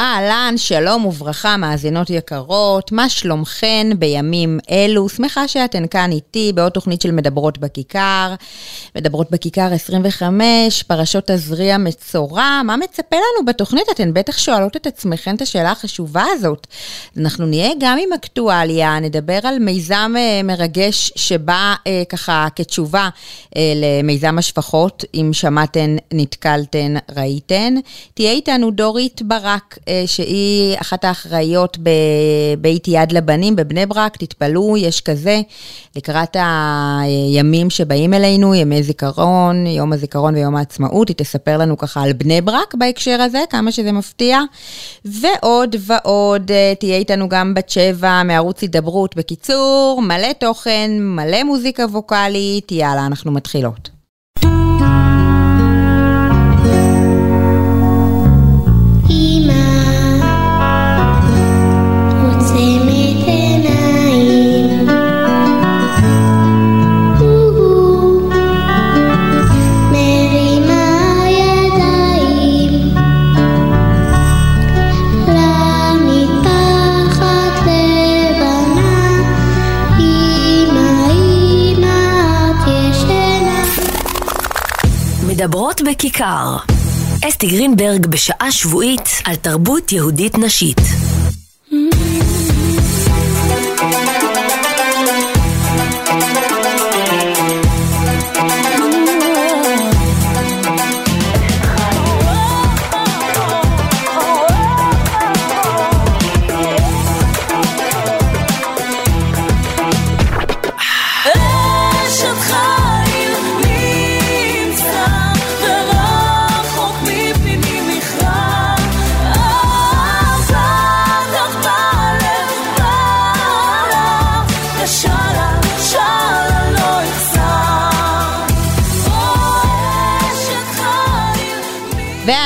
אהלן, שלום וברכה, מאזינות יקרות, מה שלומכן בימים אלו? שמחה שאתן כאן איתי בעוד תוכנית של מדברות בכיכר. מדברות בכיכר 25, פרשות תזריע מצורע, מה מצפה לנו בתוכנית? אתן בטח שואלות את עצמכן את השאלה החשובה הזאת. אנחנו נהיה גם עם אקטואליה, נדבר על מיזם אה, מרגש שבא אה, ככה כתשובה אה, למיזם השפחות, אם שמעתן, נתקלתן, ראיתן. תהיה איתנו דורית ברק. אה, שהיא אחת האחראיות בבית יד לבנים בבני ברק, תתפלאו, יש כזה, לקראת הימים שבאים אלינו, ימי זיכרון, יום הזיכרון ויום העצמאות, היא תספר לנו ככה על בני ברק בהקשר הזה, כמה שזה מפתיע. ועוד ועוד, אה, תהיה איתנו גם בת שבע מערוץ הידברות. בקיצור, מלא תוכן, מלא מוזיקה ווקאלית, יאללה, אנחנו מתחילות. מדברות בכיכר. אסתי גרינברג בשעה שבועית על תרבות יהודית נשית.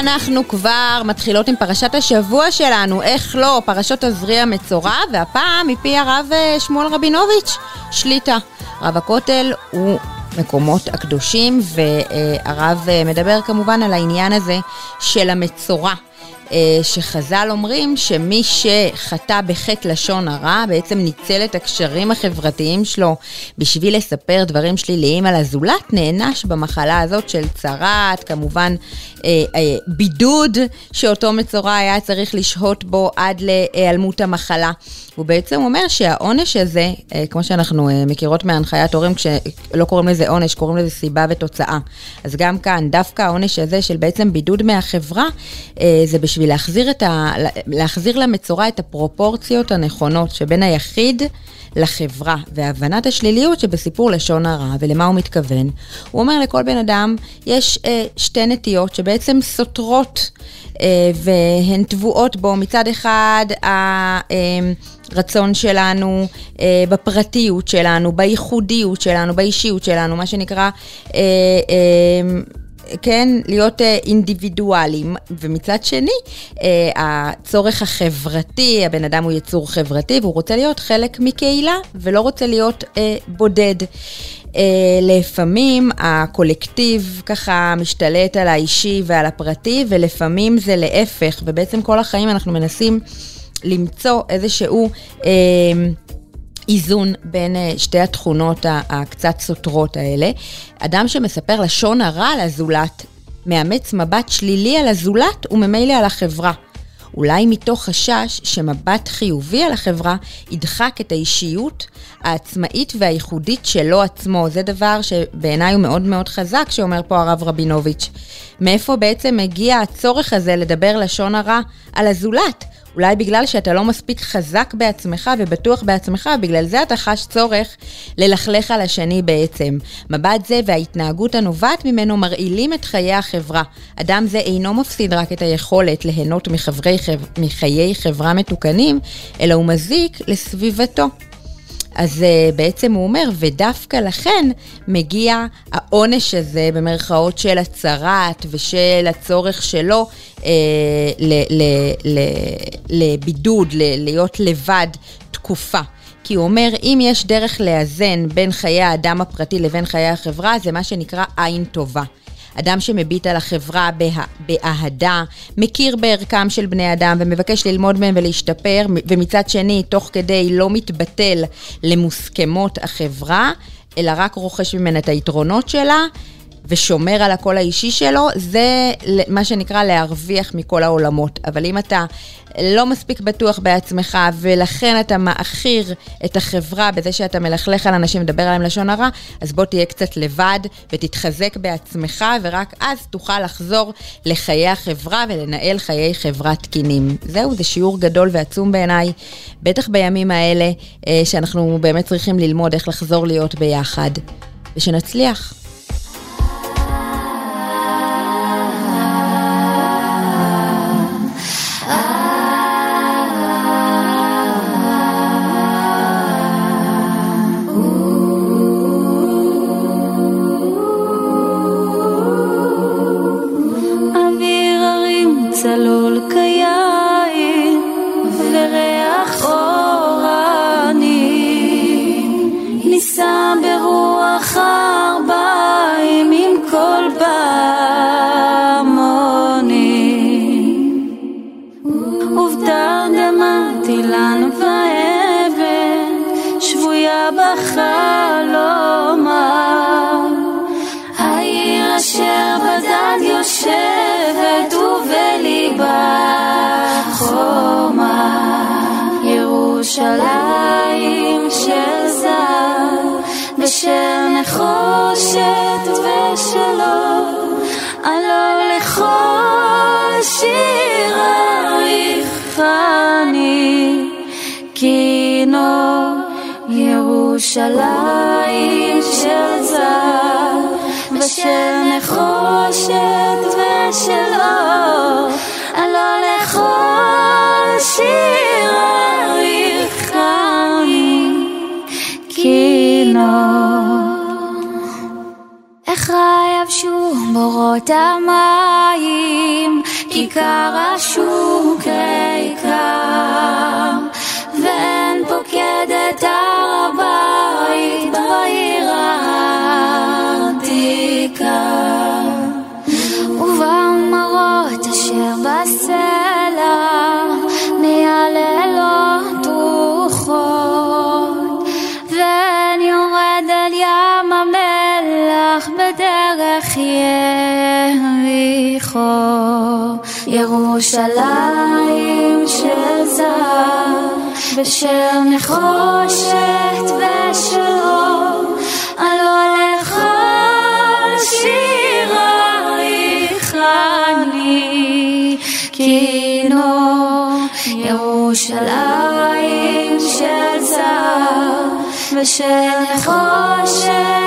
ואנחנו כבר מתחילות עם פרשת השבוע שלנו, איך לא, פרשות תזריע מצורע, והפעם מפי הרב אה, שמואל רבינוביץ', שליטה. רב הכותל הוא מקומות הקדושים, והרב אה, מדבר כמובן על העניין הזה של המצורע. אה, שחז"ל אומרים שמי שחטא בחטא לשון הרע, בעצם ניצל את הקשרים החברתיים שלו בשביל לספר דברים שליליים על הזולת, נענש במחלה הזאת של צרעת, כמובן אה, אה, בידוד שאותו מצורע היה צריך לשהות בו עד להיעלמות המחלה. הוא בעצם אומר שהעונש הזה, כמו שאנחנו מכירות מהנחיית הורים, כשלא קוראים לזה עונש, קוראים לזה סיבה ותוצאה. אז גם כאן, דווקא העונש הזה של בעצם בידוד מהחברה, זה בשביל להחזיר, ה, להחזיר למצורע את הפרופורציות הנכונות שבין היחיד לחברה, והבנת השליליות שבסיפור לשון הרע, ולמה הוא מתכוון. הוא אומר לכל בן אדם, יש אה, שתי נטיות שבעצם סותרות, אה, והן טבועות בו. מצד אחד, הרצון אה, שלנו אה, בפרטיות שלנו, בייחודיות שלנו, באישיות שלנו, מה שנקרא... אה, אה, כן, להיות אה, אינדיבידואלים, ומצד שני, אה, הצורך החברתי, הבן אדם הוא יצור חברתי והוא רוצה להיות חלק מקהילה ולא רוצה להיות אה, בודד. לפעמים הקולקטיב ככה משתלט על האישי ועל הפרטי, ולפעמים זה להפך, ובעצם כל החיים אנחנו מנסים למצוא איזשהו uh, איזון בין אה, שתי התכונות הקצת סותרות האלה. אדם שמספר לשון הרע על הזולת, מאמץ מבט שלילי על הזולת וממילא על החברה. אולי מתוך חשש שמבט חיובי על החברה ידחק את האישיות העצמאית והייחודית שלו עצמו. זה דבר שבעיניי הוא מאוד מאוד חזק, שאומר פה הרב רבינוביץ'. מאיפה בעצם מגיע הצורך הזה לדבר לשון הרע על הזולת? אולי בגלל שאתה לא מספיק חזק בעצמך ובטוח בעצמך, בגלל זה אתה חש צורך ללכלך על השני בעצם. מבט זה וההתנהגות הנובעת ממנו מרעילים את חיי החברה. אדם זה אינו מפסיד רק את היכולת ליהנות מחברי, מחיי חברה מתוקנים, אלא הוא מזיק לסביבתו. אז uh, בעצם הוא אומר, ודווקא לכן מגיע העונש הזה, במרכאות של הצרת ושל הצורך שלו uh, ל- ל- ל- לבידוד, ל- להיות לבד תקופה. כי הוא אומר, אם יש דרך לאזן בין חיי האדם הפרטי לבין חיי החברה, זה מה שנקרא עין טובה. אדם שמביט על החברה בה, באהדה, מכיר בערכם של בני אדם ומבקש ללמוד מהם ולהשתפר, ומצד שני, תוך כדי לא מתבטל למוסכמות החברה, אלא רק רוכש ממנה את היתרונות שלה, ושומר על הקול האישי שלו, זה מה שנקרא להרוויח מכל העולמות. אבל אם אתה לא מספיק בטוח בעצמך, ולכן אתה מעכיר את החברה בזה שאתה מלכלך על אנשים, מדבר עליהם לשון הרע, אז בוא תהיה קצת לבד ותתחזק בעצמך, ורק אז תוכל לחזור לחיי החברה ולנהל חיי חברה תקינים. זהו, זה שיעור גדול ועצום בעיניי, בטח בימים האלה, אה, שאנחנו באמת צריכים ללמוד איך לחזור להיות ביחד, ושנצליח. ירושלים של זר ושל נחושת ושל אור הלא לכל שיר אריכני כינור. איך יבשו בורות המים כיכר השוק ריקם ואין פוקדת הר הבית בעיר העתיקה ובמראות אשר בסלע מייללות רוחות ואין יורד אל ים המלח בדרך יריחו ירושלים של זר ושל נחושת ושל אור, הלא לכל שירייך אני כינור. ירושלים של זר ושל נחושת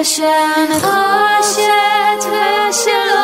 ושל נחושת ושלום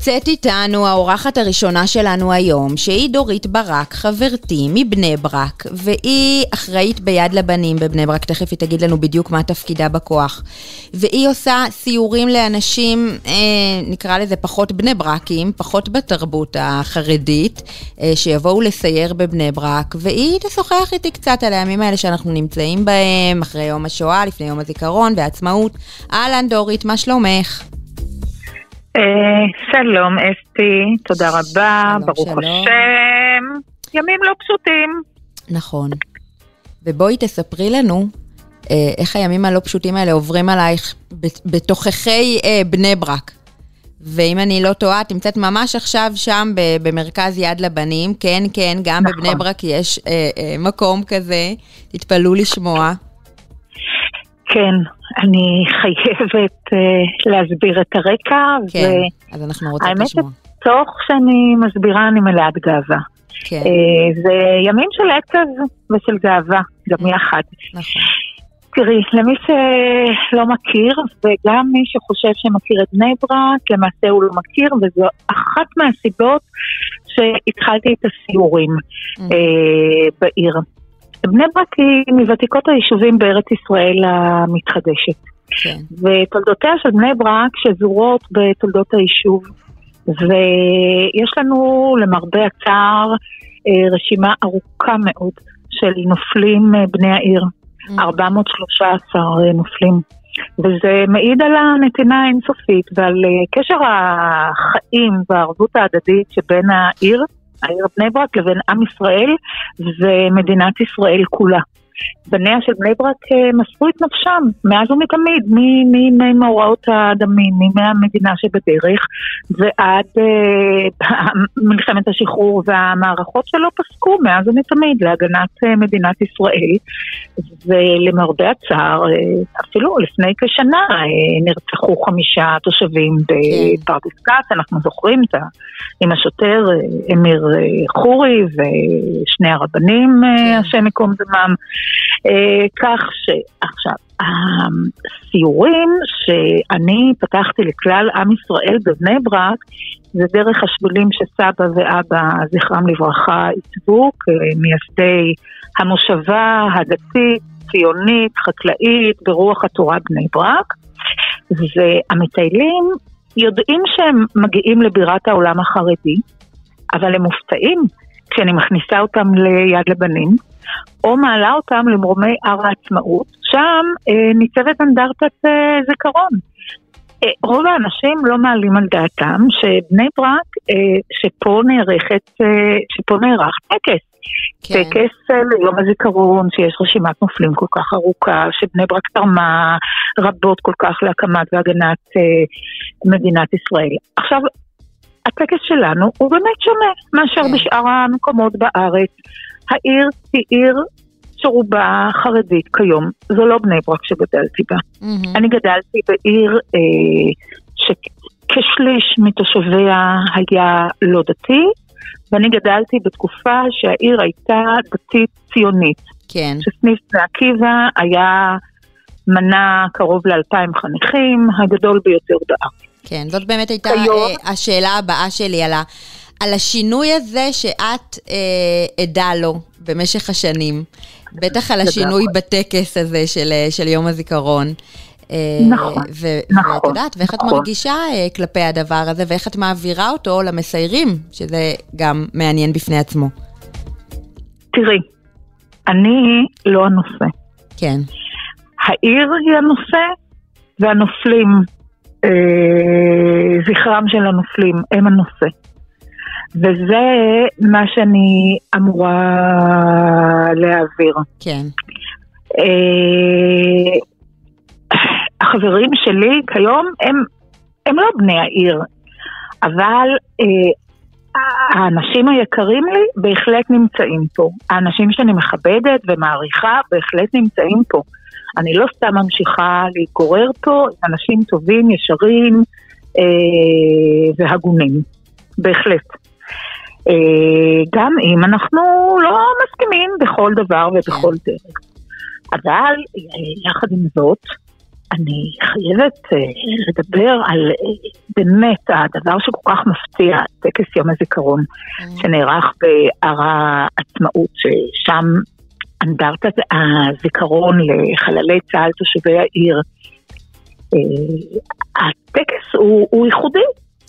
נמצאת איתנו האורחת הראשונה שלנו היום, שהיא דורית ברק, חברתי מבני ברק, והיא אחראית ביד לבנים בבני ברק, תכף היא תגיד לנו בדיוק מה תפקידה בכוח. והיא עושה סיורים לאנשים, אה, נקרא לזה פחות בני ברקים, פחות בתרבות החרדית, אה, שיבואו לסייר בבני ברק, והיא תשוחח איתי קצת על הימים האלה שאנחנו נמצאים בהם, אחרי יום השואה, לפני יום הזיכרון והעצמאות. אהלן דורית, מה שלומך? אה, שלום אסתי, תודה רבה, ברוך השם. ימים לא פשוטים. נכון. ובואי תספרי לנו אה, איך הימים הלא פשוטים האלה עוברים עלייך בתוככי אה, בני ברק. ואם אני לא טועה, את נמצאת ממש עכשיו שם במרכז יד לבנים. כן, כן, גם נכון. בבני ברק יש מקום כזה, תתפלאו לשמוע. כן, אני חייבת uh, להסביר את הרקע. כן, ו... אז אנחנו רוצים לשמוע. האמת תוך שאני מסבירה אני מלאת גאווה. כן. Uh, זה ימים של עצב ושל גאווה, גם יחד. נכון. תראי, למי שלא מכיר, וגם מי שחושב שמכיר את בני ברק, למעשה הוא לא מכיר, וזו אחת מהסיבות שהתחלתי את הסיורים mm-hmm. אה, בעיר. בני ברק היא מוותיקות היישובים בארץ ישראל המתחדשת. כן. ותולדותיה של בני ברק שזורות בתולדות היישוב. ויש לנו למרבה הצער אה, רשימה ארוכה מאוד של נופלים אה, בני העיר, 413 mm. אה, נופלים. וזה מעיד על הנתינה האינסופית ועל קשר החיים והערבות ההדדית שבין העיר העיר בני ברק לבין עם ישראל ומדינת ישראל כולה. בניה של בני ברק אה, מסרו את נפשם מאז ומתמיד, ממאורעות הדמים, מימי המדינה שבדרך ועד uh, מלחמת השחרור והמערכות שלא פסקו מאז ומתמיד להגנת uh, מדינת ישראל. ולמרבה הצער, אפילו לפני כשנה נרצחו חמישה תושבים בפרדס כץ, אנחנו זוכרים את עם השוטר אמיר חורי ושני הרבנים, כן. השם ייקום דמם. אה, כך שעכשיו, הסיורים שאני פתחתי לכלל עם ישראל בבני ברק, זה דרך השבילים שסבא ואבא, זכרם לברכה, עיצבו כמייסדי המושבה הדתית, ציונית, חקלאית, ברוח התורה בני ברק. והמטיילים יודעים שהם מגיעים לבירת העולם החרדי, אבל הם מופתעים כשאני מכניסה אותם ליד לבנים, או מעלה אותם למרומי הר העצמאות, שם אה, ניצבת אנדרטת אה, זיכרון. אה, רוב האנשים לא מעלים על דעתם שבני ברק, אה, שפה נערכת, אה, שפה נערך טקס. כן. טקס ליום הזיכרון, שיש רשימת נופלים כל כך ארוכה, שבני ברק תרמה רבות כל כך להקמת והגנת אה, מדינת ישראל. עכשיו, הטקס שלנו הוא באמת שונה מאשר כן. בשאר המקומות בארץ. העיר היא עיר שרובה חרדית כיום, זו לא בני ברק שגדלתי בה. Mm-hmm. אני גדלתי בעיר אה, שכשליש מתושביה היה לא דתי, ואני גדלתי בתקופה שהעיר הייתה דתית ציונית. כן. שסניף בני עקיבא היה מנה קרוב לאלפיים חניכים, הגדול ביותר בארץ. כן, זאת באמת הייתה כיום... אה, השאלה הבאה שלי על ה... על השינוי הזה שאת אה, עדה לו במשך השנים, בטח על השינוי בטקס הזה של, אה, של יום הזיכרון. אה, נכון, נכון. ואת יודעת, ואיך נכון. את מרגישה אה, כלפי הדבר הזה, ואיך את מעבירה אותו למסיירים, שזה גם מעניין בפני עצמו. תראי, אני לא הנושא. כן. העיר היא הנושא, והנופלים, אה, זכרם של הנופלים, הם הנושא. וזה מה שאני אמורה להעביר. כן. אה, החברים שלי כיום הם, הם לא בני העיר, אבל אה, האנשים היקרים לי בהחלט נמצאים פה. האנשים שאני מכבדת ומעריכה בהחלט נמצאים פה. אני לא סתם ממשיכה להתגורר פה אנשים טובים, ישרים אה, והגונים. בהחלט. אה, גם אם אנחנו לא מסכימים בכל דבר ובכל כן. דרך. אבל אה, יחד עם זאת, אני חייבת uh, לדבר על באמת הדבר שכל כך מפתיע, טקס יום הזיכרון. שנערך בהר העצמאות, ששם אנדרטת הזיכרון לחללי צה"ל תושבי העיר. הטקס הוא, הוא ייחודי,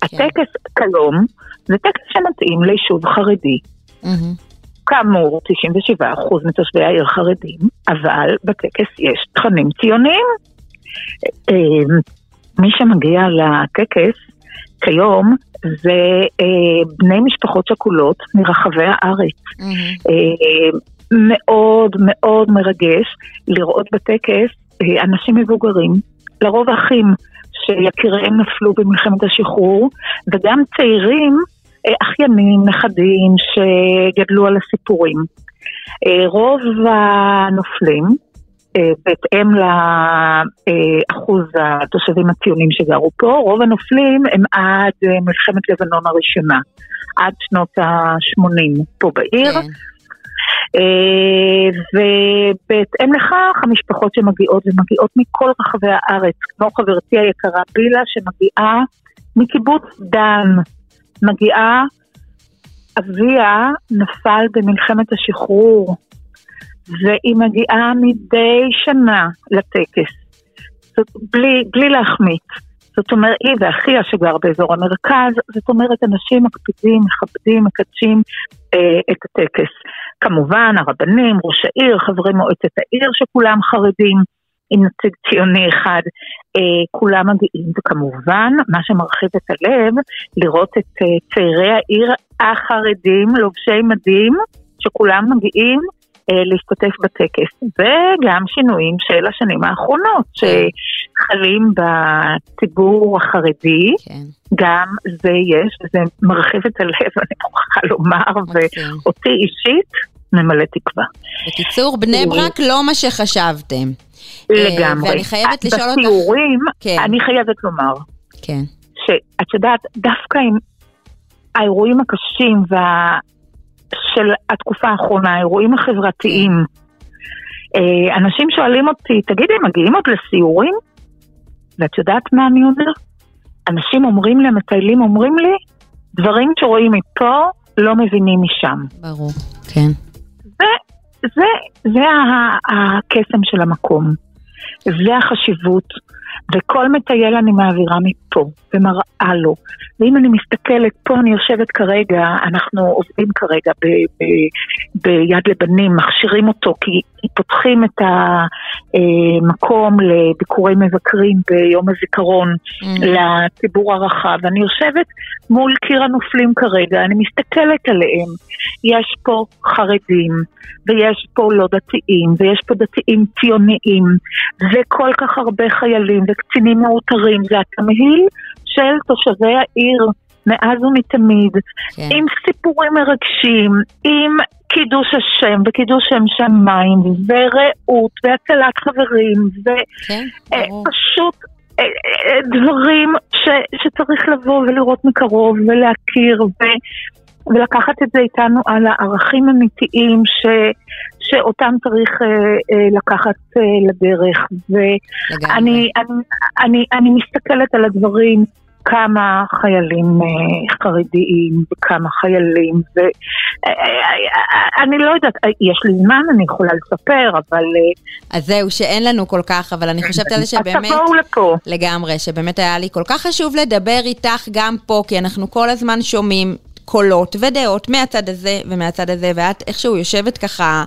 כן. הטקס כיום זה טקס שמתאים ליישוב חרדי. Mm-hmm. כאמור, 97% מתושבי העיר חרדים, אבל בטקס יש תכנים ציוניים. אה, מי שמגיע לטקס כיום זה אה, בני משפחות שכולות מרחבי הארץ. Mm-hmm. מאוד מאוד מרגש לראות בטקס אנשים מבוגרים, לרוב אחים שיקיריהם נפלו במלחמת השחרור, וגם צעירים, אחיינים, נכדים, שגדלו על הסיפורים. רוב הנופלים אה, בהתאם לאחוז התושבים הציונים שגרו פה, רוב הנופלים הם עד אה, מלחמת לבנון הראשונה, עד שנות ה-80 פה בעיר. כן. אה, ובהתאם לכך, המשפחות שמגיעות, ומגיעות מכל רחבי הארץ, כמו חברתי היקרה בילה, שמגיעה מקיבוץ דן, מגיעה, אביה נפל במלחמת השחרור והיא מגיעה מדי שנה לטקס, זאת, בלי, בלי להחמיץ. זאת אומרת, היא ואחיה שגר באזור המרכז, זאת אומרת, אנשים מקפידים, מכבדים, מקדשים אה, את הטקס. כמובן, הרבנים, ראש העיר, חברי מועצת העיר שכולם חרדים, עם נציג ציוני אחד, אה, כולם מגיעים, וכמובן, מה שמרחיב את הלב, לראות את אה, צעירי העיר החרדים, לובשי מדים, שכולם מגיעים אה, להשתתף בטקס, וגם שינויים של השנים האחרונות כן. שחלים בציבור החרדי, כן. גם זה יש, וזה מרחיב את הלב, אני מוכרחה לומר, ואותי אישית ממלא תקווה. בקיצור, בני ברק לא מה שחשבתם. לגמרי. ואני חייבת לשאול אותך... בסיורים, כן. אני חייבת לומר, כן. שאת יודעת, דווקא עם האירועים הקשים וה... של התקופה האחרונה, האירועים החברתיים. אה, אנשים שואלים אותי, תגידי, הם מגיעים עוד לסיורים? ואת יודעת מה אני אומר? אנשים אומרים לי, המטיילים אומרים לי, דברים שרואים מפה לא מבינים משם. ברור, כן. זה, זה, הקסם של המקום. זה החשיבות. וכל מטייל אני מעבירה מפה, ומראה לו. ואם אני מסתכלת, פה אני יושבת כרגע, אנחנו עובדים כרגע ב, ב, ביד לבנים, מכשירים אותו, כי פותחים את המקום לביקורי מבקרים ביום הזיכרון mm. לציבור הרחב. אני יושבת מול קיר הנופלים כרגע, אני מסתכלת עליהם. יש פה חרדים, ויש פה לא דתיים, ויש פה דתיים ציוניים, וכל כך הרבה חיילים וקצינים מאותרים, זה התמהיל של תושבי העיר מאז ומתמיד, כן. עם סיפורים מרגשים, עם קידוש השם וקידוש שם שמיים, ורעות, והצלת חברים, ופשוט כן, אה, אה, אה, דברים ש, שצריך לבוא ולראות מקרוב ולהכיר ו, ולקחת את זה איתנו על הערכים אמיתיים ש, שאותם צריך אה, אה, לקחת אה, לדרך. ואני אני, אני, אני מסתכלת על הדברים כמה חיילים אה, חרדיים וכמה חיילים, ואני לא יודעת, יש לי זמן, אני יכולה לספר, אבל... אז זהו, שאין לנו כל כך, אבל אני חושבת על זה שבאמת... אז תבואו לפה. לגמרי, שבאמת היה לי כל כך חשוב לדבר איתך גם פה, כי אנחנו כל הזמן שומעים קולות ודעות מהצד הזה ומהצד הזה, ואת איכשהו יושבת ככה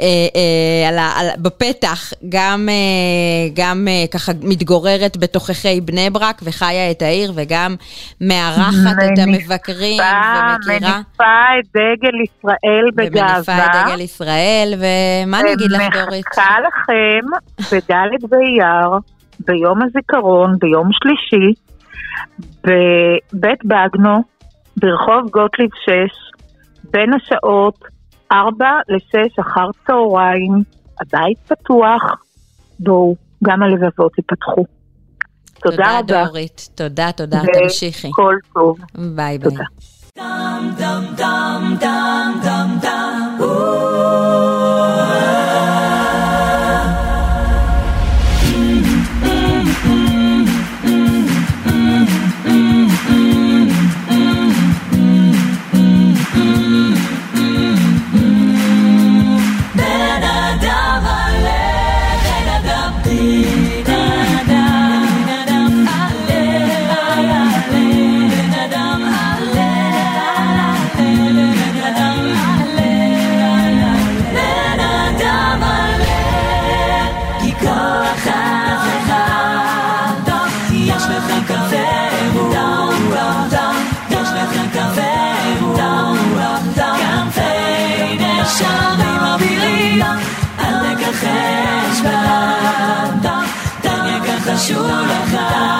אה, אה, על, על, בפתח, גם, אה, גם אה, ככה מתגוררת בתוככי בני ברק וחיה את העיר, וגם מארחת את המבקרים ומכירה. מניפה את דגל ישראל בגאווה. ומניפה את דגל ישראל, ומה אני אגיד לך, דורית? ומחכה לכם בד' באייר, ביום הזיכרון, ביום שלישי, בבית בגנו, ברחוב גוטליב 6, בין השעות 4 ל-6 אחר צהריים, הבית פתוח, בואו, גם הלבבות ייפתחו. תודה, תודה רבה. תודה דורית, תודה, תודה, תמשיכי. וכל טוב. ביי ביי. תודה. ינחשו לך,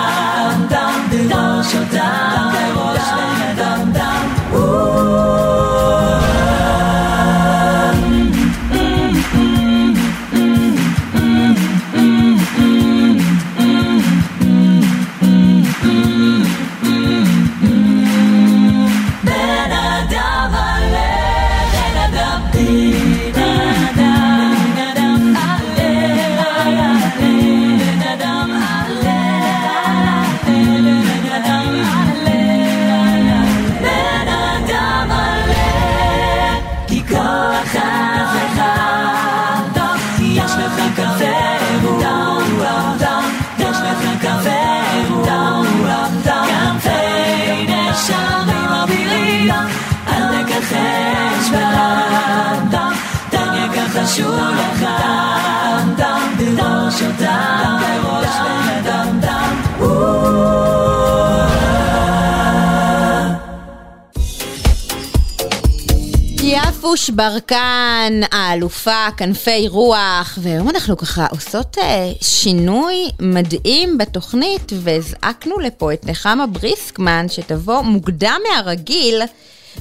יפוש ברקן, האלופה, כנפי רוח, והיום אנחנו ככה עושות אה, שינוי מדהים בתוכנית, והזעקנו לפה את נחמה בריסקמן, שתבוא מוקדם מהרגיל,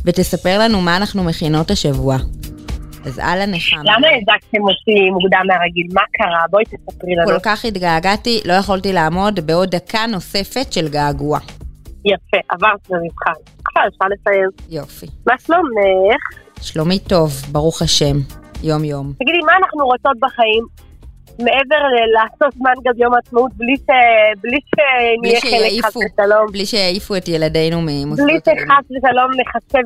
ותספר לנו מה אנחנו מכינות השבוע. אז אהלן נחמה. למה הזקתם אותי מוקדם מהרגיל? מה קרה? בואי תספרי לנו. כל כך התגעגעתי, לא יכולתי לעמוד בעוד דקה נוספת של געגוע. יפה, עברת במבחן. עכשיו אפשר לסיים. יופי. מה שלומך? שלומי טוב, ברוך השם, יום יום. תגידי, מה אנחנו רוצות בחיים? מעבר לעשות מנגל ביום העצמאות בלי, ש... בלי שנהיה חלק חס ושלום. בלי שיעיפו את ילדינו ממוסדות. בלי שחס ושלום נחשב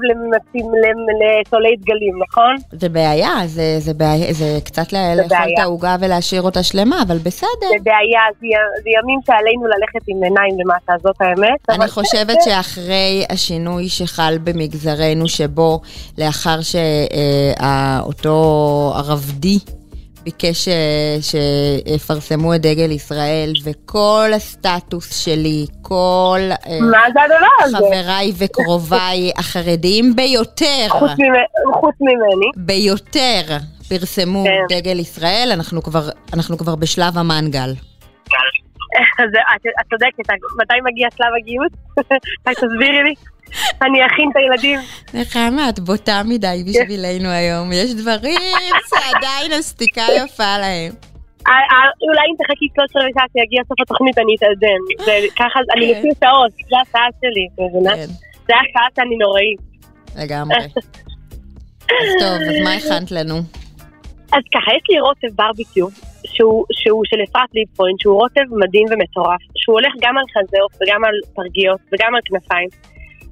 לתולי דגלים, נכון? זה בעיה, זה, זה, בעיה, זה קצת לאכול את העוגה ולהשאיר אותה שלמה, אבל בסדר. זה בעיה, זה, זה ימים שעלינו ללכת עם עיניים למטה, זאת האמת. אני חושבת שאחרי השינוי שחל במגזרנו, שבו לאחר שאותו ערבדי ביקש שיפרסמו את דגל ישראל, וכל הסטטוס שלי, כל... אה? חבריי וקרוביי החרדיים ביותר. חוץ, חוץ ממני. ביותר פרסמו כן. דגל ישראל, אנחנו כבר, אנחנו כבר בשלב המנגל. את צודקת, מתי מגיע שלב הגיוס? תסבירי לי. אני אכין את הילדים. נחמה, את בוטה מדי בשבילנו היום. יש דברים שעדיין הסתיקה יפה להם. אולי אם תחכי 13 שעה שיגיע סוף התוכנית אני אתאזן. ככה, אני כן. לפי שעות, זה השעה שלי, מבינה? כן. זה השעה שאני נוראי. לגמרי. אז טוב, אז מה הכנת לנו? אז ככה, יש לי רוטב ברביקיו, שהוא, שהוא של אפרת ליבפוינט, שהוא רוטב מדהים ומטורף, שהוא הולך גם על חזות וגם על פרגיות וגם על כנפיים.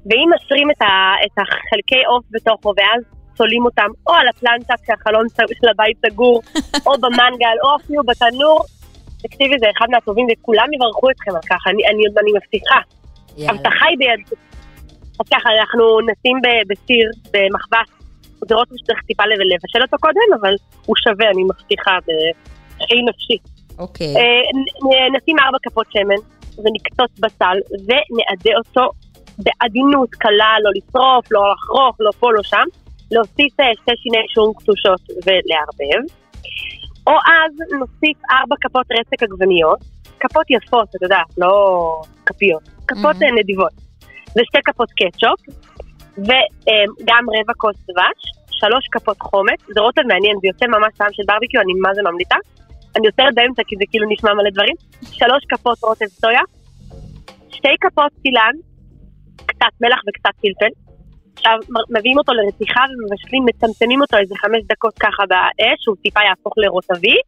ואם מסרים את, ה, את החלקי עוף בתוכו ואז צולים אותם או על הפלנטה כשהחלון של הבית סגור, או במנגל, או אפילו בתנור, תקשיבי, זה אחד מהטובים וכולם יברכו אתכם על כך, אני, אני, אני מבטיחה. הבטחה היא ביד. אז ככה, אנחנו נשים בסיר, במחבס, זה רוטב שצריך טיפה לבשל אותו קודם, אבל הוא שווה, אני מבטיחה, בחיים נפשי. אוקיי. אה, נשים ארבע כפות שמן, ונקצוץ בצל, ונעדה אותו בעדינות קלה, לא לשרוף, לא לחרוך, לא פה, לא שם, להוסיף אה, שתי שיני שום קטושות ולערבב. או אז נוסיף ארבע כפות רסק עגבניות, כפות יפות, את יודעת, לא כפיות, כפות mm-hmm. נדיבות, ושתי כפות קטשופ, וגם רבע כוס דבש, שלוש כפות חומץ, זה רוטב מעניין, זה יוצא ממש טעם של ברביקיו, אני מה זה ממליצה. אני יוצרת באמצע כי זה כאילו נשמע מלא דברים. שלוש כפות רוטב סויה, שתי כפות צילן, קצת מלח וקצת פלפל. עכשיו מביאים אותו לרתיחה ומבשלים, מצמצמים אותו איזה חמש דקות ככה באש, הוא טיפה יהפוך לרוטבי,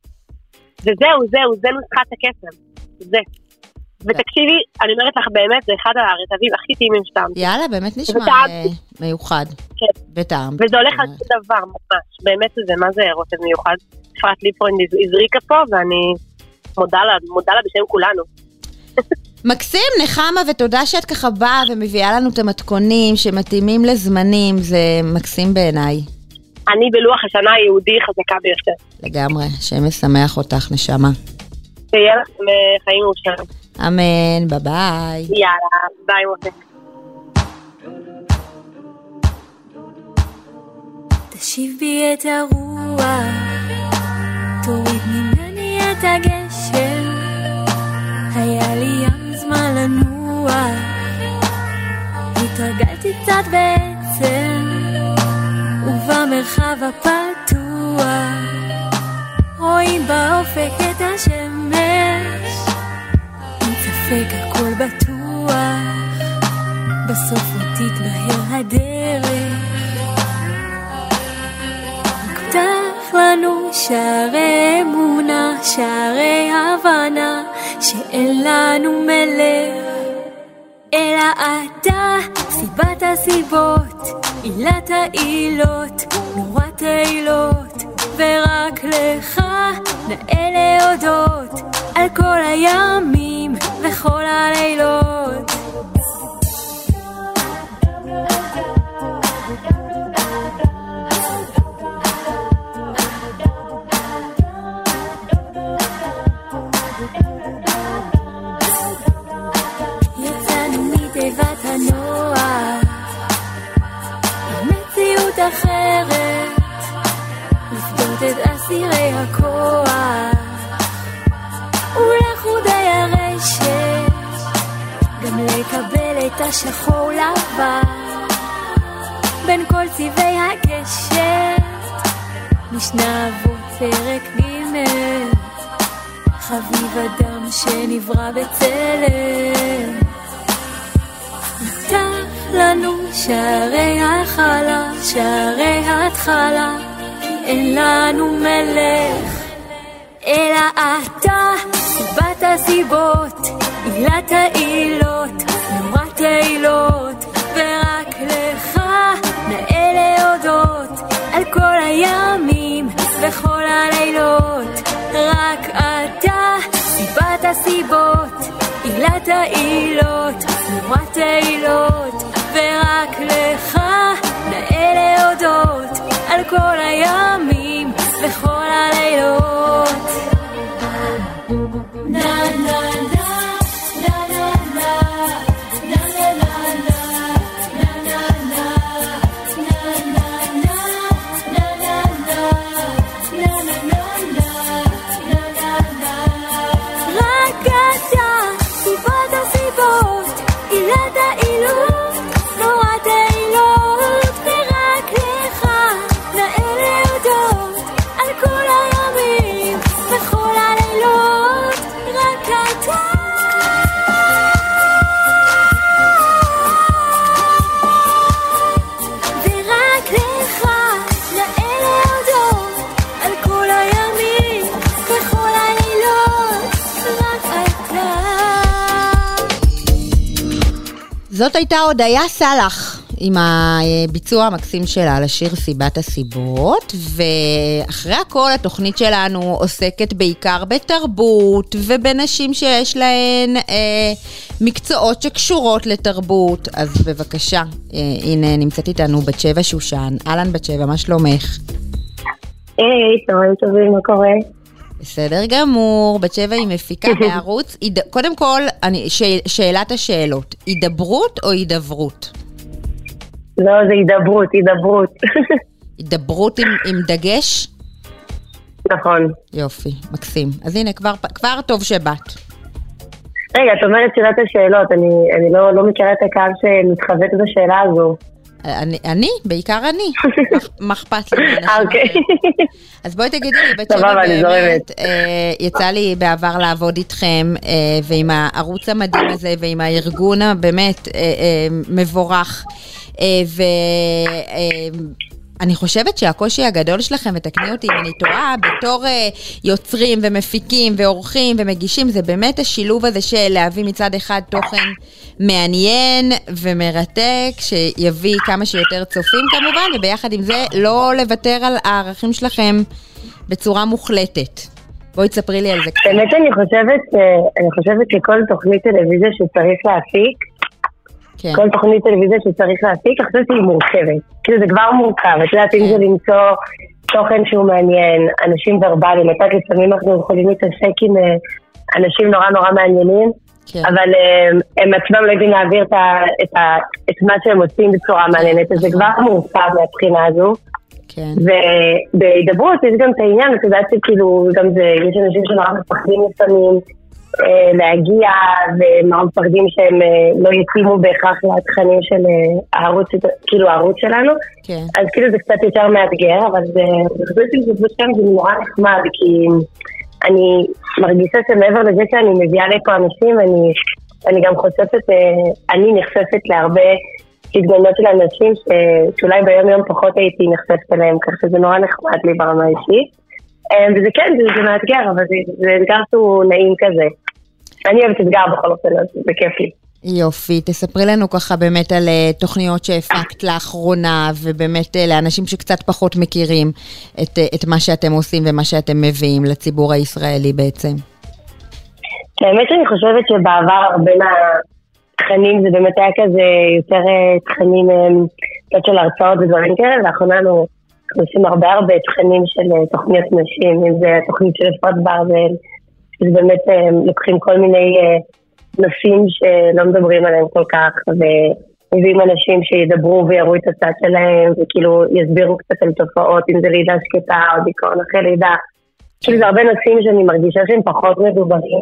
וזהו, זהו, זה נוסחת הקסם. זה. ותקשיבי, אני אומרת לך באמת, זה אחד הרטבים הכי טעימים שטעמתי. יאללה, באמת נשמע אה, מיוחד. כן. בטעם. וזה הולך על כל דבר, ממש. באמת זה, מה זה רוטב מיוחד? אפרת ליפרונד הזריקה פה, ואני מודה לה, מודה לה בשם כולנו. מקסים, נחמה, ותודה שאת ככה באה ומביאה לנו את המתכונים שמתאימים לזמנים, זה מקסים בעיניי. אני בלוח השנה היהודי חזקה ביותר. לגמרי, השם ישמח אותך, נשמה. שיהיה לכם אה, חיים מאושרים. אמן, ביי ביי. יאללה, ביי מותק. תשיב בי את הרוח, תוריד ממני את הגשר, היה לי ים זמן לנוח, התרגלתי קצת בעצם, ובמרחב הפתוח, רואים באופק את השמש. ספק הכל בטוח, בסוף עוד תתבהר הדרך. פתח לנו שערי אמונה, שערי הבנה, שאין לנו מלך. אלא אתה, סיבת הסיבות, עילת העילות, נורת העילות, ורק לך נאה להודות על כל הימים וכל הלילות. אחרת, לפדות את אסירי הכוח, לקבל את השחור לבן, בין כל צבעי הקשת, משנה אבות פרק ג' חביב אדם שנברא בצלם. לנו שערי החלה, שערי התחלה, כי אין לנו מלך, אלא אתה, סיבת הסיבות, עילת העילות, העילות, ורק לך נאה להודות על כל הימים וכל הלילות, רק אתה, סיבת הסיבות, עילת העילות, נורת העילות, ורק לך נאה להודות על כל הימים וכל הלילות. 平たいる זאת הייתה הודיה סאלח עם הביצוע המקסים שלה לשיר סיבת הסיבות, ואחרי הכל התוכנית שלנו עוסקת בעיקר בתרבות ובנשים שיש להן אה, מקצועות שקשורות לתרבות. אז בבקשה, אה, הנה נמצאת איתנו בת שבע שושן. אהלן בת שבע, מה שלומך? היי, צהריים טובים, מה קורה? בסדר גמור, בת שבע היא מפיקה בערוץ. קודם כל, אני, ש, שאלת השאלות, הידברות או הידברות? לא, זה הידברות, הידברות. הידברות עם, עם דגש? נכון. יופי, מקסים. אז הנה, כבר, כבר טוב שבאת. רגע, את אומרת שאלת השאלות, אני, אני לא, לא מכירה את הקהל שמתחבט בשאלה הזו. אני, אני, בעיקר אני. מה אכפת לי אוקיי. אז בואי תגידי לי, בת שבע באמת, אה, יצא לי בעבר לעבוד איתכם, אה, ועם הערוץ המדהים הזה, ועם הארגון הבאמת אה, מבורך. ו... אני חושבת שהקושי הגדול שלכם, ותקני אותי אם אני טועה, בתור uh, יוצרים ומפיקים ועורכים ומגישים, זה באמת השילוב הזה של להביא מצד אחד תוכן מעניין ומרתק, שיביא כמה שיותר צופים כמובן, וביחד עם זה לא לוותר על הערכים שלכם בצורה מוחלטת. בואי תספרי לי על זה קצת. באמת אני חושבת, אני חושבת שכל תוכנית טלוויזיה שצריך להפיק, כן. כל תוכנית טלוויזיה שצריך להפיק, אני חושבת שהיא מורכבת. כאילו זה כבר מורכב, את יודעת אם זה כן. למצוא תוכן שהוא מעניין, אנשים ורבליים, את יודעת לפעמים אנחנו יכולים להתעסק עם אה, אנשים נורא נורא מעניינים, כן. אבל הם, אה, הם עצמם לא יודעים להעביר את, ה, את, ה, את מה שהם עושים בצורה מעניינת, אז זה כבר מורכב מהבחינה הזו. כן. ובהידברות יש גם את העניין, את יודעת שכאילו, גם זה, יש אנשים שנורא מפחדים לפעמים, להגיע, ומה מפחדים שהם אה, לא יתאימו בהכרח לתכנים של אה, הערוץ, כאילו הערוץ שלנו. כן. אז כאילו זה קצת יותר מאתגר, אבל זה, אני חושבת שזה שם זה נורא נחמד, כי אני מרגישה שמעבר לזה שאני מביאה לפה אנשים, אני, אני גם חושפת, אני נחשפת להרבה התגוננות של אנשים ש, שאולי ביום יום פחות הייתי נחשפת אליהם, כך שזה נורא נחמד לי ברמה האישית. וזה כן, זה, זה מאתגר, אבל זה, זה אתגר שהוא נעים כזה. אני אוהבת אתגר בכל אופן, אז זה כיף לי. יופי, תספרי לנו ככה באמת על אה, תוכניות שהפקת לאחרונה, ובאמת אה, לאנשים שקצת פחות מכירים את, אה, את מה שאתם עושים ומה שאתם מביאים לציבור הישראלי בעצם. האמת שאני חושבת שבעבר הרבה מהתכנים זה באמת היה כזה יותר תכנים קצת של הרצאות ודברים כאלה, לאחרונה אנחנו עושים הרבה הרבה תכנים של תוכניות נשים, אם זה התוכנית של אפרת ברזל. אז באמת אה, לוקחים כל מיני אה, נושאים שלא מדברים עליהם כל כך, ומביאים אנשים שידברו ויראו את הצד שלהם, וכאילו יסבירו קצת על תופעות, אם זה לידה שקטה או דיכאון אחרי לידה. כאילו זה הרבה נושאים שאני מרגישה שהם פחות מדוברים,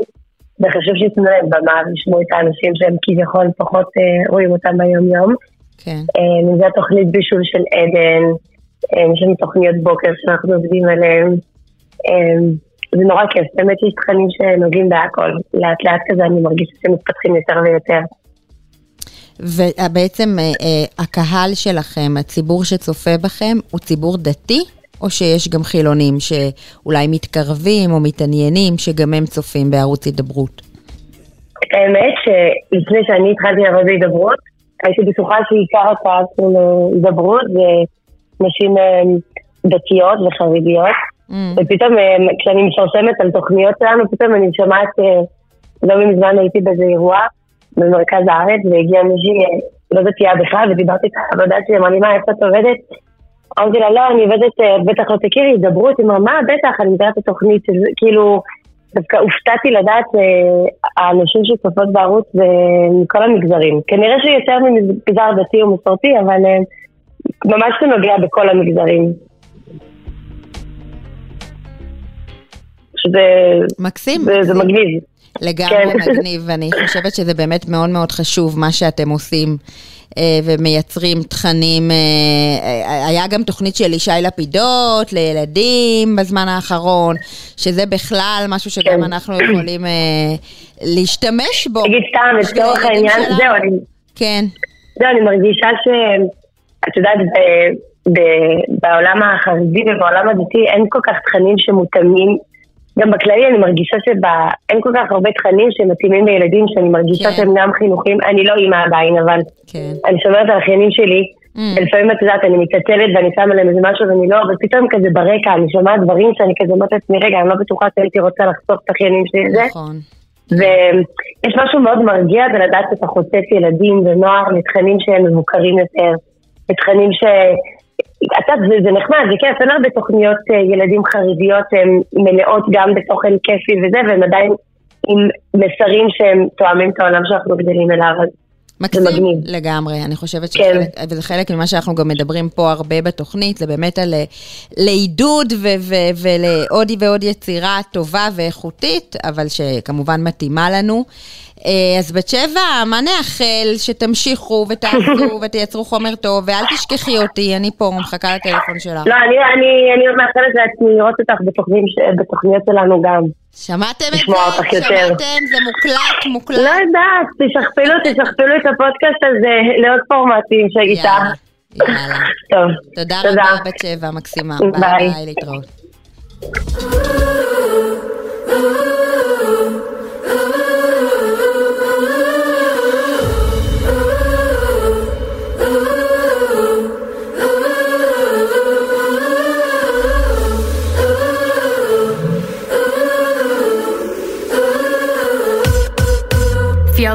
וחשוב שיתנו להם במה וישמעו את האנשים שהם כביכול פחות אה, רואים אותם ביום-יום. כן. אה, זה התוכנית בישול של עדן, אה, יש לנו תוכניות בוקר שאנחנו עובדים עליהן. זה נורא כיף, באמת יש תכנים שנוגעים בהכל. לאט לאט כזה אני מרגישה שמתפתחים יותר ויותר. ובעצם אה, אה, הקהל שלכם, הציבור שצופה בכם, הוא ציבור דתי? או שיש גם חילונים שאולי מתקרבים או מתעניינים, שגם הם צופים בערוץ הידברות? האמת שלפני שאני התחלתי לעבוד בהידברות, הייתי בטוחה שעיקר הקהל של הידברות זה נשים אה, דתיות וחרדיות. Mm. ופתאום אה, כשאני מפרסמת על תוכניות שלנו, פתאום אני שומעת, אה, לא מזמן הייתי באיזה אירוע במרכז הארץ, והגיעה מישהי, אה, לא דתייה בכלל, ודיברתי איתה על העבודה שלי, אמרה מה, איפה את עובדת? אמרתי לה, לא, אני עובדת, בטח לא תכירי, הידברות, היא אמרה, מה, בטח, אני מכירה את התוכנית, כאילו, דווקא הופתעתי לדעת האנשים שצופות בערוץ זה מכל המגזרים. כנראה שיותר ממגזר דתי ומסורתי, אבל ממש זה נוגע בכל המגזרים. שזה... מקסים. זה, זה מגניב. לגמרי כן. מגניב, ואני חושבת שזה באמת מאוד מאוד חשוב מה שאתם עושים. אה, ומייצרים תכנים, אה, היה גם תוכנית של ישי לפידות לילדים בזמן האחרון, שזה בכלל משהו שגם כן. אנחנו יכולים אה, להשתמש בו. תגיד סתם, לצורך העניין, זהו, אני... כן. זהו, אני מרגישה ש... את יודעת, בעולם החרדי ובעולם הדתי אין כל כך תכנים שמותאמים גם בכללי אני מרגישה שאין כל כך הרבה תכנים שמתאימים לילדים, שאני מרגישה כן. שהם גם חינוכים, אני לא אימא עדיין, אבל כן. אני שומרת על האחיינים שלי, mm. ולפעמים את יודעת, אני מתעצלת ואני שמה להם איזה משהו ואני לא, אבל פתאום כזה ברקע, אני שומעת דברים שאני כזה אומרת לעצמי, רגע, אני לא בטוחה שהייתי רוצה לחסוך את האחיינים שלי לזה. נכון. ויש משהו מאוד מרגיע בלדעת שאתה חוצץ ילדים ונוער לתכנים שהם מבוקרים יותר, לתכנים ש... אתה, זה, זה נחמד, זה כיף, אין הרבה תוכניות אה, ילדים חרדיות שהן מלאות גם בתוכן כיפי וזה, והן עדיין עם מסרים שהם תואמים את העולם שאנחנו גדלים אליו. מקסים לגמרי, אני חושבת כן. שחלק, כן. וזה חלק ממה שאנחנו גם מדברים פה הרבה בתוכנית, זה באמת על אה, לעידוד ולעוד ועוד יצירה טובה ואיכותית, אבל שכמובן מתאימה לנו. אה, אז בת שבע, מה נאחל? שתמשיכו ותעשו ותייצרו חומר טוב, ואל תשכחי אותי, אני פה מחכה לטלפון שלך. לא, אני, אני, אני מאחלת לעצמי לראות אותך בתוכניות שלנו גם. שמעתם את זה? שמעתם? זה מוקלט, מוקלט. לא יודעת, תשכפלו, תשכפלו את הפודקאסט הזה לעוד פורמטים שאיתה. יאללה. טוב. תודה רבה, בת שבע, מקסימה. ביי. ביי, להתראות.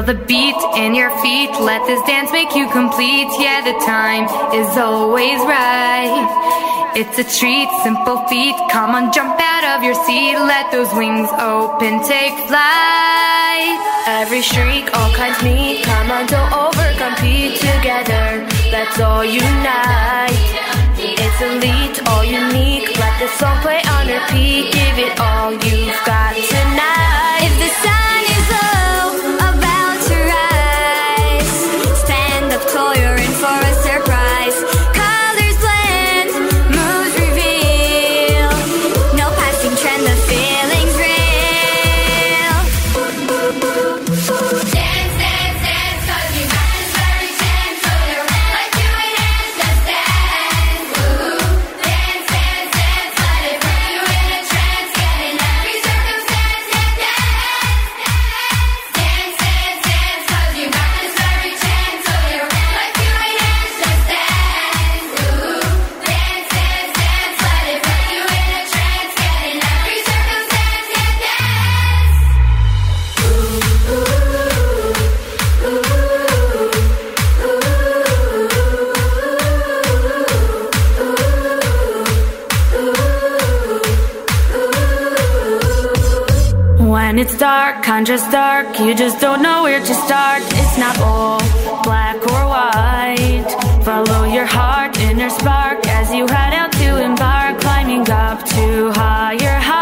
Feel the beat in your feet. Let this dance make you complete. Yeah, the time is always right. It's a treat, simple feat. Come on, jump out of your seat. Let those wings open, take flight. Every shriek, all kinds meet. Come on, don't overcompete together. Let's all unite. It's elite, all unique. Let the song play on repeat. Give it all you've got conjures dark. You just don't know where to start. It's not all black or white. Follow your heart, inner spark as you head out to embark, climbing up to higher heights.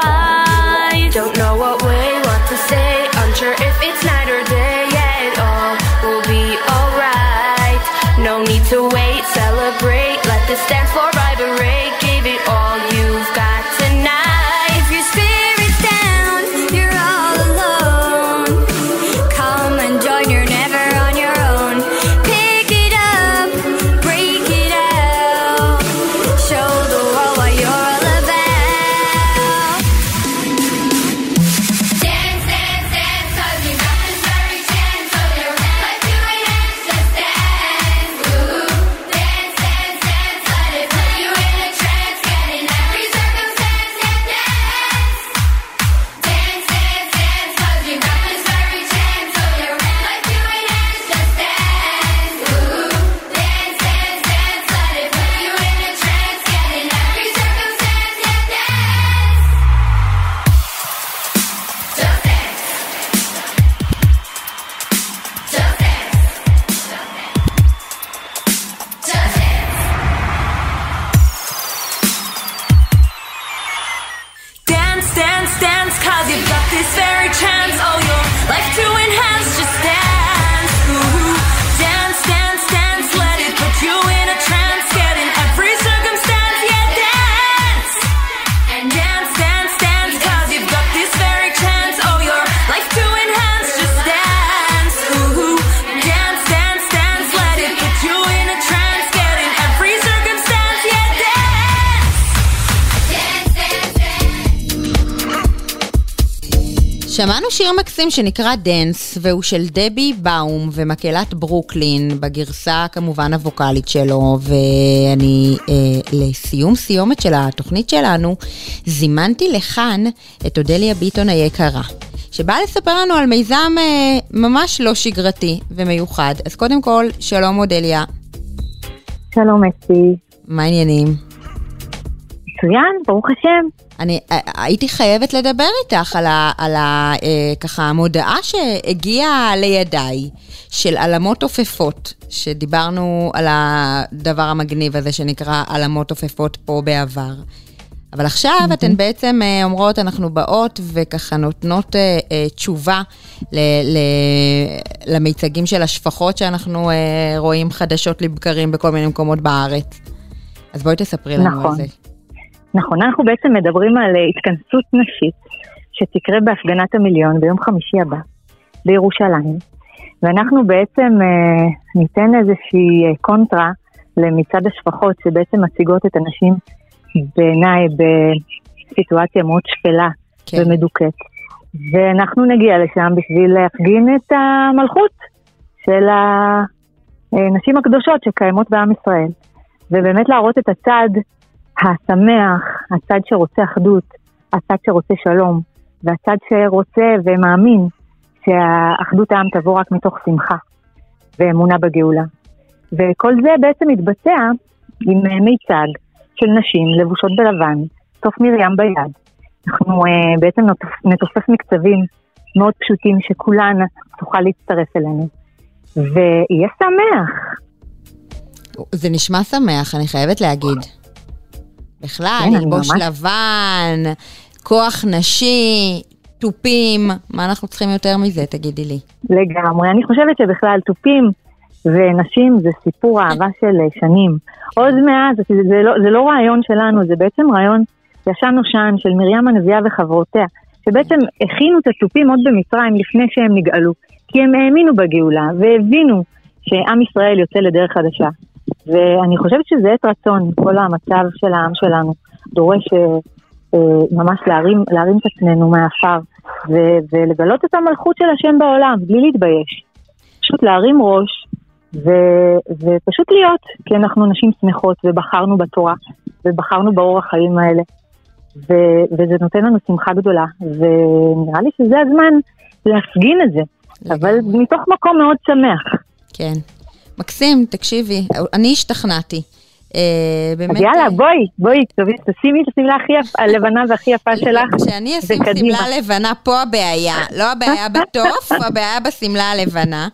שמענו שיר מקסים שנקרא דנס, והוא של דבי באום ומקהלת ברוקלין, בגרסה כמובן הווקאלית שלו, ואני אה, לסיום סיומת של התוכנית שלנו, זימנתי לכאן את אודליה ביטון היקרה. שבאה לספר לנו על מיזם אה, ממש לא שגרתי ומיוחד. אז קודם כל, שלום אודליה, שלום אסי. מה העניינים? מצוין, ברוך השם. אני אה, הייתי חייבת לדבר איתך על, ה, על ה, אה, ככה המודעה שהגיעה לידיי של עלמות עופפות, שדיברנו על הדבר המגניב הזה שנקרא עלמות עופפות פה בעבר. אבל עכשיו mm-hmm. אתן בעצם אה, אומרות, אנחנו באות וככה נותנות אה, אה, תשובה ל, ל, למיצגים של השפחות שאנחנו אה, רואים חדשות לבקרים בכל מיני מקומות בארץ. אז בואי תספרי לנו נכון. על זה. נכון, אנחנו בעצם מדברים על אה, התכנסות נשית שתקרה בהפגנת המיליון ביום חמישי הבא בירושלים, ואנחנו בעצם אה, ניתן איזושהי אה, קונטרה למצעד השפחות שבעצם מציגות את הנשים בעיניי בסיטואציה מאוד שפלה כן. כן. ומדוכאת. ואנחנו נגיע לשם בשביל להפגין את המלכות של הנשים הקדושות שקיימות בעם ישראל. ובאמת להראות את הצד השמח, הצד שרוצה אחדות, הצד שרוצה שלום, והצד שרוצה ומאמין שהאחדות העם תבוא רק מתוך שמחה ואמונה בגאולה. וכל זה בעצם מתבצע עם אה, מיצג של נשים לבושות בלבן, סוף מרים ביד. אנחנו uh, בעצם נתופ, נתופף מקצבים מאוד פשוטים שכולן תוכל להצטרף אלינו. ויהיה שמח. זה נשמע שמח, אני חייבת להגיד. בכלל, כן, ללבוש ממש- לבן, כוח נשי, תופים, מה אנחנו צריכים יותר מזה, תגידי לי. לגמרי. אני חושבת שבכלל תופים ונשים זה סיפור אהבה של אה, שנים. עוד מאז, זה, זה, לא, זה לא רעיון שלנו, זה בעצם רעיון ישן נושן של מרים הנביאה וחברותיה, שבעצם הכינו את התופים עוד במצרים לפני שהם נגאלו, כי הם האמינו בגאולה והבינו שעם ישראל יוצא לדרך חדשה. ואני חושבת שזה עת רצון, כל המצב של העם שלנו דורש אה, אה, ממש להרים, להרים את עצמנו מהעפר ו- ולגלות את המלכות של השם בעולם, בלי להתבייש. פשוט להרים ראש ו- ופשוט להיות, כי אנחנו נשים שמחות ובחרנו בתורה ובחרנו באורח החיים האלה. ו- וזה נותן לנו שמחה גדולה, ונראה לי שזה הזמן להפגין את זה, אבל מתוך מקום מאוד שמח. כן. מקסים, תקשיבי, אני השתכנעתי. אה, באמת... אז יאללה, בואי, בואי, תשימי את השמלה הכי יפה, הלבנה והכי יפה שלך, כשאני אשים שמלה לבנה, פה הבעיה. לא הבעיה בתוף, הבעיה בשמלה הלבנה.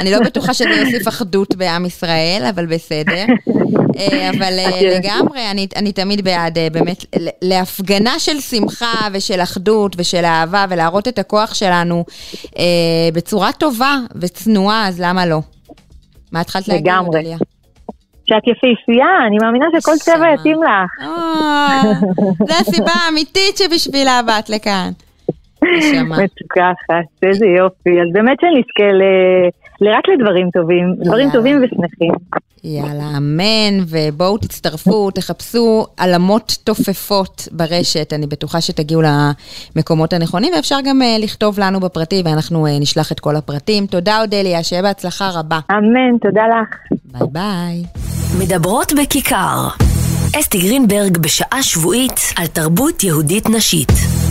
אני לא בטוחה שזה יוסיף אחדות בעם ישראל, אבל בסדר. אה, אבל אה, לגמרי, אני, אני תמיד בעד באמת להפגנה של שמחה ושל אחדות ושל אהבה ולהראות את הכוח שלנו בצורה טובה וצנועה, אז למה לא? מה התחלת להגיד, לגמרי. שאת יפהפייה, אני מאמינה שכל צבע יתאים לך. אה, זו הסיבה האמיתית שבשבילה באת לכאן. מתוקה אחת, איזה יופי. אז באמת שנזכה רק לדברים טובים, דברים טובים ושמחים. יאללה, אמן, ובואו תצטרפו, תחפשו עלמות תופפות ברשת, אני בטוחה שתגיעו למקומות הנכונים, ואפשר גם uh, לכתוב לנו בפרטי, ואנחנו uh, נשלח את כל הפרטים. תודה, אודליה, שיהיה בהצלחה רבה. אמן, תודה לך. ביי ביי. מדברות בכיכר. אסתי גרינברג בשעה שבועית על תרבות יהודית נשית.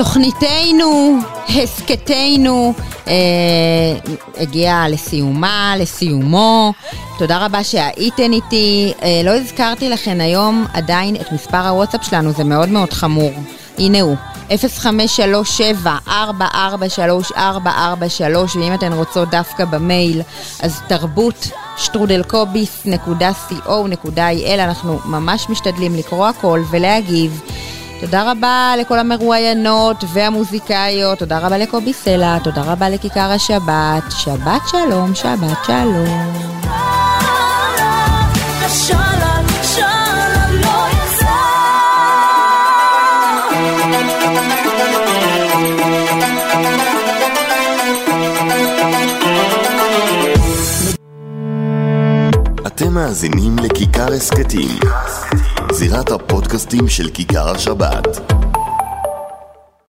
תוכניתנו, הסכתנו, אה, הגיעה לסיומה, לסיומו. תודה רבה שהייתן איתי. אה, לא הזכרתי לכן היום עדיין את מספר הוואטסאפ שלנו, זה מאוד מאוד חמור. הנה הוא, 0537-443-443, ואם אתן רוצות דווקא במייל, אז תרבות שטרודלקוביס.co.il, אנחנו ממש משתדלים לקרוא הכל ולהגיב. תודה רבה לכל המרואיינות והמוזיקאיות, תודה רבה לקובי סלע, תודה רבה לכיכר השבת, שבת שלום, שבת שלום. אתם מאזינים לכיכר הסכתים, זירת הפודקאסטים של כיכר השבת.